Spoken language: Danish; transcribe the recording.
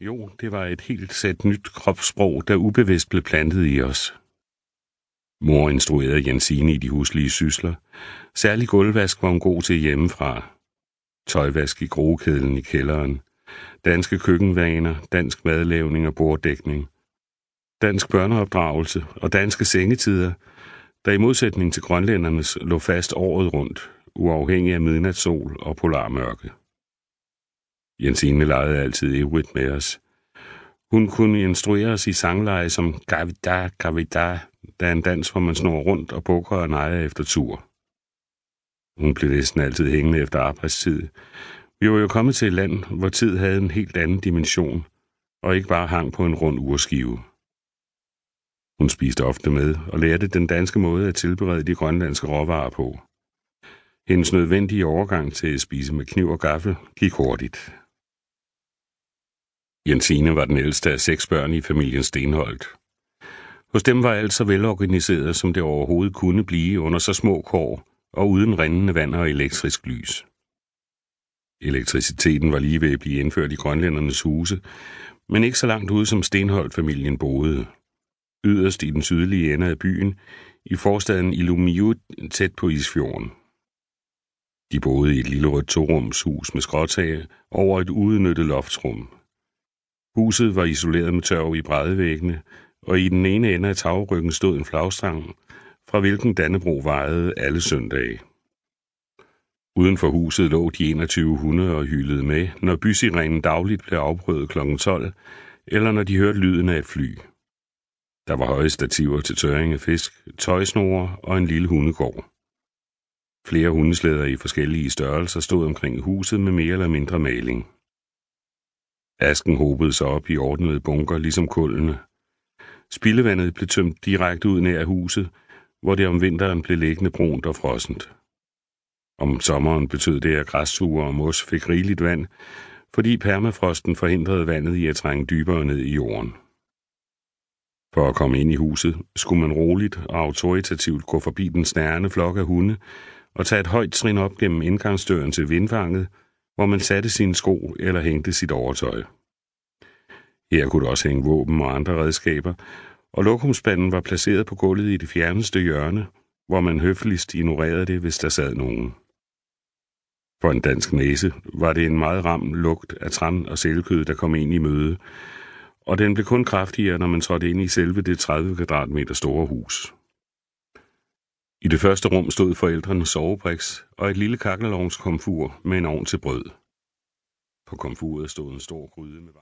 Jo, det var et helt sæt nyt kropssprog, der ubevidst blev plantet i os. Mor instruerede Jensine i de huslige sysler. Særlig gulvvask var hun god til hjemmefra. Tøjvask i grokedlen i kælderen. Danske køkkenvaner, dansk madlavning og borddækning. Dansk børneopdragelse og danske sengetider, der i modsætning til grønlændernes lå fast året rundt, uafhængig af midnatssol og polarmørke. Jensine legede altid ivrigt med os. Hun kunne instruere os i sangleje som Gavida, Gavida, der er en dans, hvor man snor rundt og bukker og nejer efter tur. Hun blev næsten altid hængende efter arbejdstid. Vi var jo kommet til et land, hvor tid havde en helt anden dimension, og ikke bare hang på en rund urskive. Hun spiste ofte med og lærte den danske måde at tilberede de grønlandske råvarer på. Hendes nødvendige overgang til at spise med kniv og gaffel gik hurtigt. Jensine var den ældste af seks børn i familien Stenholdt. Hos dem var alt så velorganiseret, som det overhovedet kunne blive under så små kår og uden rindende vand og elektrisk lys. Elektriciteten var lige ved at blive indført i grønlændernes huse, men ikke så langt ude som Stenholdt-familien boede. Yderst i den sydlige ende af byen, i forstaden Ilumiut, tæt på Isfjorden. De boede i et lille rødt torumshus med skråtag over et udnyttet loftsrum. Huset var isoleret med tørv i brædevæggene, og i den ene ende af tagryggen stod en flagstang, fra hvilken Dannebro vejede alle søndage. Uden for huset lå de 21 hunde og hylede med, når bysirenen dagligt blev afprøvet kl. 12, eller når de hørte lyden af et fly. Der var høje stativer til tørring af fisk, tøjsnore og en lille hundegård. Flere hundeslæder i forskellige størrelser stod omkring huset med mere eller mindre maling. Asken hobede sig op i ordnede bunker, ligesom kullene. Spildevandet blev tømt direkte ud nær huset, hvor det om vinteren blev liggende brunt og frossent. Om sommeren betød det, at græssuger og mos fik rigeligt vand, fordi permafrosten forhindrede vandet i at trænge dybere ned i jorden. For at komme ind i huset skulle man roligt og autoritativt gå forbi den snærende flok af hunde og tage et højt trin op gennem indgangsdøren til vindfanget, hvor man satte sine sko eller hængte sit overtøj. Her kunne der også hænge våben og andre redskaber, og lokumspanden var placeret på gulvet i det fjerneste hjørne, hvor man høfligst ignorerede det, hvis der sad nogen. For en dansk næse var det en meget ram lugt af træn og sælkød, der kom ind i møde, og den blev kun kraftigere, når man trådte ind i selve det 30 kvadratmeter store hus. I det første rum stod forældrenes sovebriks og et lille kakkelovnskomfur med en ovn til brød. På komfuret stod en stor gryde med vand.